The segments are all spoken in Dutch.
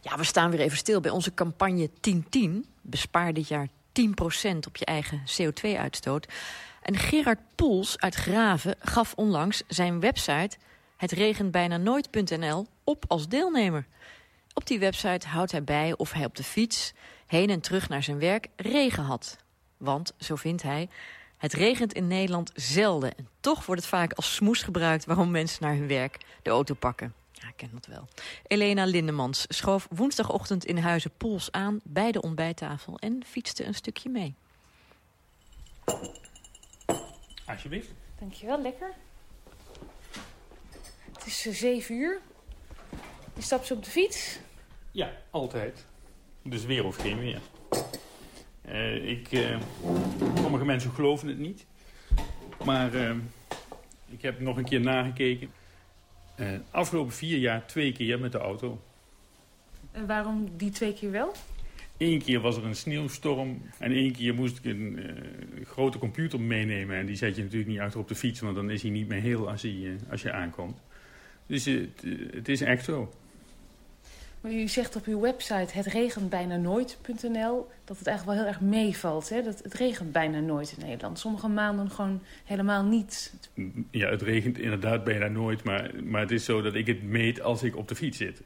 Ja, we staan weer even stil bij onze campagne 1010. Bespaar dit jaar 10% op je eigen CO2-uitstoot. En Gerard Poels uit Graven gaf onlangs zijn website hetregenbijnanooit.nl op als deelnemer. Op die website houdt hij bij of hij op de fiets heen en terug naar zijn werk regen had. Want, zo vindt hij, het regent in Nederland zelden. En toch wordt het vaak als smoes gebruikt waarom mensen naar hun werk de auto pakken. Ja, ik ken dat wel. Elena Lindemans schoof woensdagochtend in Huizen Poels aan bij de ontbijttafel en fietste een stukje mee. Alsjeblieft. Dankjewel, lekker. Het is uh, zeven uur. Je stapt ze op de fiets. Ja, altijd. Dus weer of geen weer. Uh, ik, uh, sommige mensen geloven het niet. Maar uh, ik heb nog een keer nagekeken. Afgelopen vier jaar twee keer met de auto. En waarom die twee keer wel? Eén keer was er een sneeuwstorm en één keer moest ik een grote computer meenemen. En die zet je natuurlijk niet achter op de fiets, want dan is hij niet meer heel als, hij, als je aankomt. Dus het, het is echt zo. Maar u zegt op uw website het regent bijna nooit.nl dat het eigenlijk wel heel erg meevalt. Hè? Dat het regent bijna nooit in Nederland. Sommige maanden gewoon helemaal niet. Ja, het regent inderdaad bijna nooit. Maar, maar het is zo dat ik het meet als ik op de fiets zit.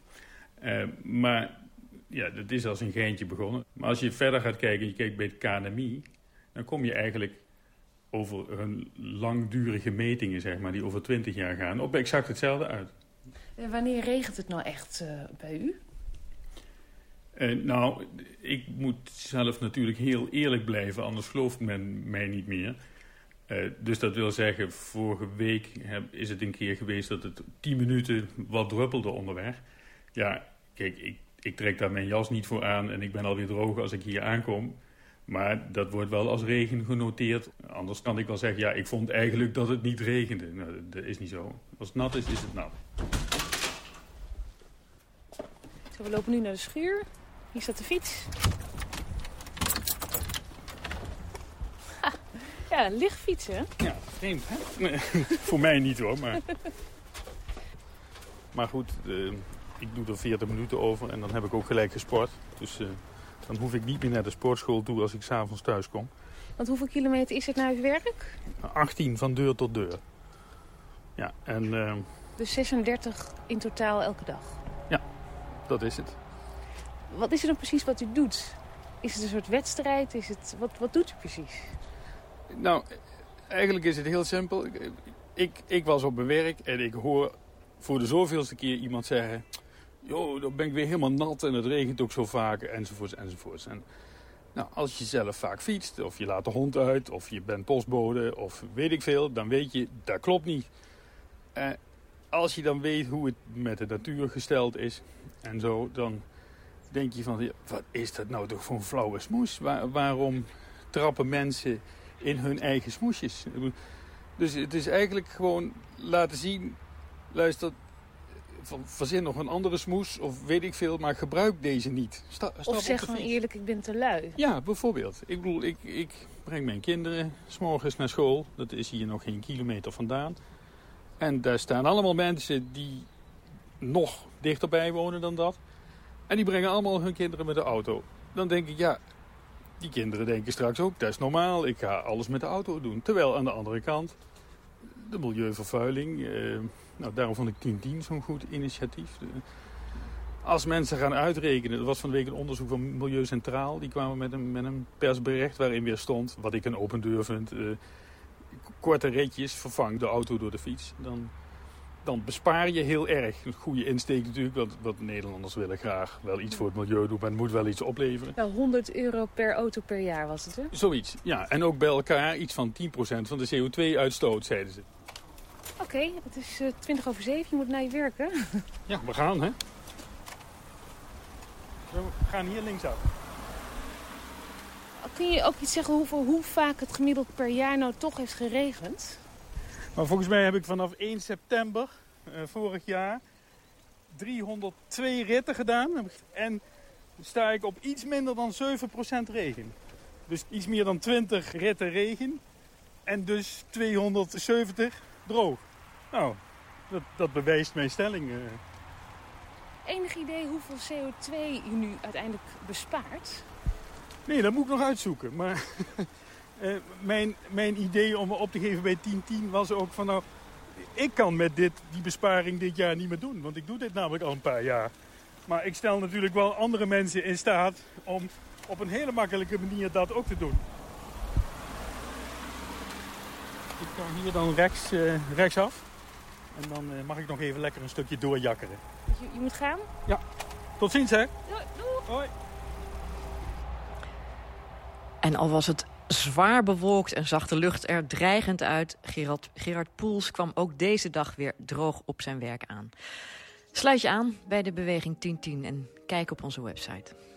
Uh, maar ja, dat is als een geintje begonnen. Maar als je verder gaat kijken, je kijkt bij het KNMI... dan kom je eigenlijk over hun langdurige metingen, zeg maar, die over 20 jaar gaan, op exact hetzelfde uit. En wanneer regent het nou echt uh, bij u? Uh, nou, ik moet zelf natuurlijk heel eerlijk blijven, anders gelooft men mij niet meer. Uh, dus dat wil zeggen, vorige week heb, is het een keer geweest dat het 10 minuten wat druppelde onderweg. Ja, kijk, ik, ik trek daar mijn jas niet voor aan en ik ben alweer droog als ik hier aankom. Maar dat wordt wel als regen genoteerd. Anders kan ik wel zeggen, ja, ik vond eigenlijk dat het niet regende. Nou, dat is niet zo. Als het nat is, is het nat. Zo, we lopen nu naar de schuur. Hier staat de fiets. Ha, ja, licht fietsen. Ja, vreemd, hè? Nee, voor mij niet hoor, maar... Maar goed, uh, ik doe er 40 minuten over en dan heb ik ook gelijk gesport. Dus... Uh, dan hoef ik niet meer naar de sportschool toe als ik s'avonds thuis kom. Want hoeveel kilometer is het naar uw werk? 18 van deur tot deur. Ja, en... Uh... Dus 36 in totaal elke dag? Ja, dat is het. Wat is er dan precies wat u doet? Is het een soort wedstrijd? Is het... wat, wat doet u precies? Nou, eigenlijk is het heel simpel. Ik, ik was op mijn werk en ik hoor voor de zoveelste keer iemand zeggen joh, dan ben ik weer helemaal nat en het regent ook zo vaak, enzovoorts, enzovoorts. En, nou, als je zelf vaak fietst, of je laat de hond uit, of je bent postbode, of weet ik veel, dan weet je, dat klopt niet. Eh, als je dan weet hoe het met de natuur gesteld is en zo, dan denk je van, wat is dat nou toch voor een flauwe smoes? waarom trappen mensen in hun eigen smoesjes? Dus het is eigenlijk gewoon laten zien, luister, verzin nog een andere smoes of weet ik veel, maar gebruik deze niet. Sta, of zeg gewoon eerlijk, ik ben te lui. Ja, bijvoorbeeld. Ik bedoel, ik, ik breng mijn kinderen s'morgens naar school. Dat is hier nog geen kilometer vandaan. En daar staan allemaal mensen die nog dichterbij wonen dan dat. En die brengen allemaal hun kinderen met de auto. Dan denk ik, ja, die kinderen denken straks ook, dat is normaal. Ik ga alles met de auto doen. Terwijl aan de andere kant, de milieuvervuiling... Eh, nou, daarom vond ik 10-10 zo'n goed initiatief. Als mensen gaan uitrekenen, er was van de week een onderzoek van Milieu Centraal. Die kwamen met een, met een persbericht waarin weer stond, wat ik een open deur vind. Uh, korte ritjes, vervang de auto door de fiets. Dan, dan bespaar je heel erg. Een goede insteek natuurlijk, want wat Nederlanders willen graag wel iets voor het milieu doen. Maar het moet wel iets opleveren. Ja, 100 euro per auto per jaar was het hè? Zoiets, ja. En ook bij elkaar iets van 10% van de CO2-uitstoot, zeiden ze. Oké, okay, het is uh, eh, 20 over 7. Je moet naar je werken. Ja, we gaan hè. We gaan hier linksaf. Kun je ook iets zeggen over hoe vaak het gemiddeld per jaar nou toch heeft geregend? Maar volgens mij heb ik vanaf 1 september uh, vorig jaar 302 ritten gedaan. En sta ik op iets minder dan 7% regen. Dus iets meer dan 20 ritten regen. En dus 270 droog. Nou, dat, dat bewijst mijn stelling. Eh. Enig idee hoeveel CO2 je nu uiteindelijk bespaart? Nee, dat moet ik nog uitzoeken. Maar uh, mijn, mijn idee om me op te geven bij 1010 was ook van nou... Ik kan met dit, die besparing dit jaar niet meer doen. Want ik doe dit namelijk al een paar jaar. Maar ik stel natuurlijk wel andere mensen in staat om op een hele makkelijke manier dat ook te doen. Ik kan hier dan rechts, uh, rechtsaf. En dan uh, mag ik nog even lekker een stukje doorjakkeren. Je, je moet gaan? Ja. Tot ziens hè. Doei. doei. Hoi. En al was het zwaar bewolkt en zag de lucht er dreigend uit... Gerard, Gerard Poels kwam ook deze dag weer droog op zijn werk aan. Sluit je aan bij de Beweging 1010 en kijk op onze website.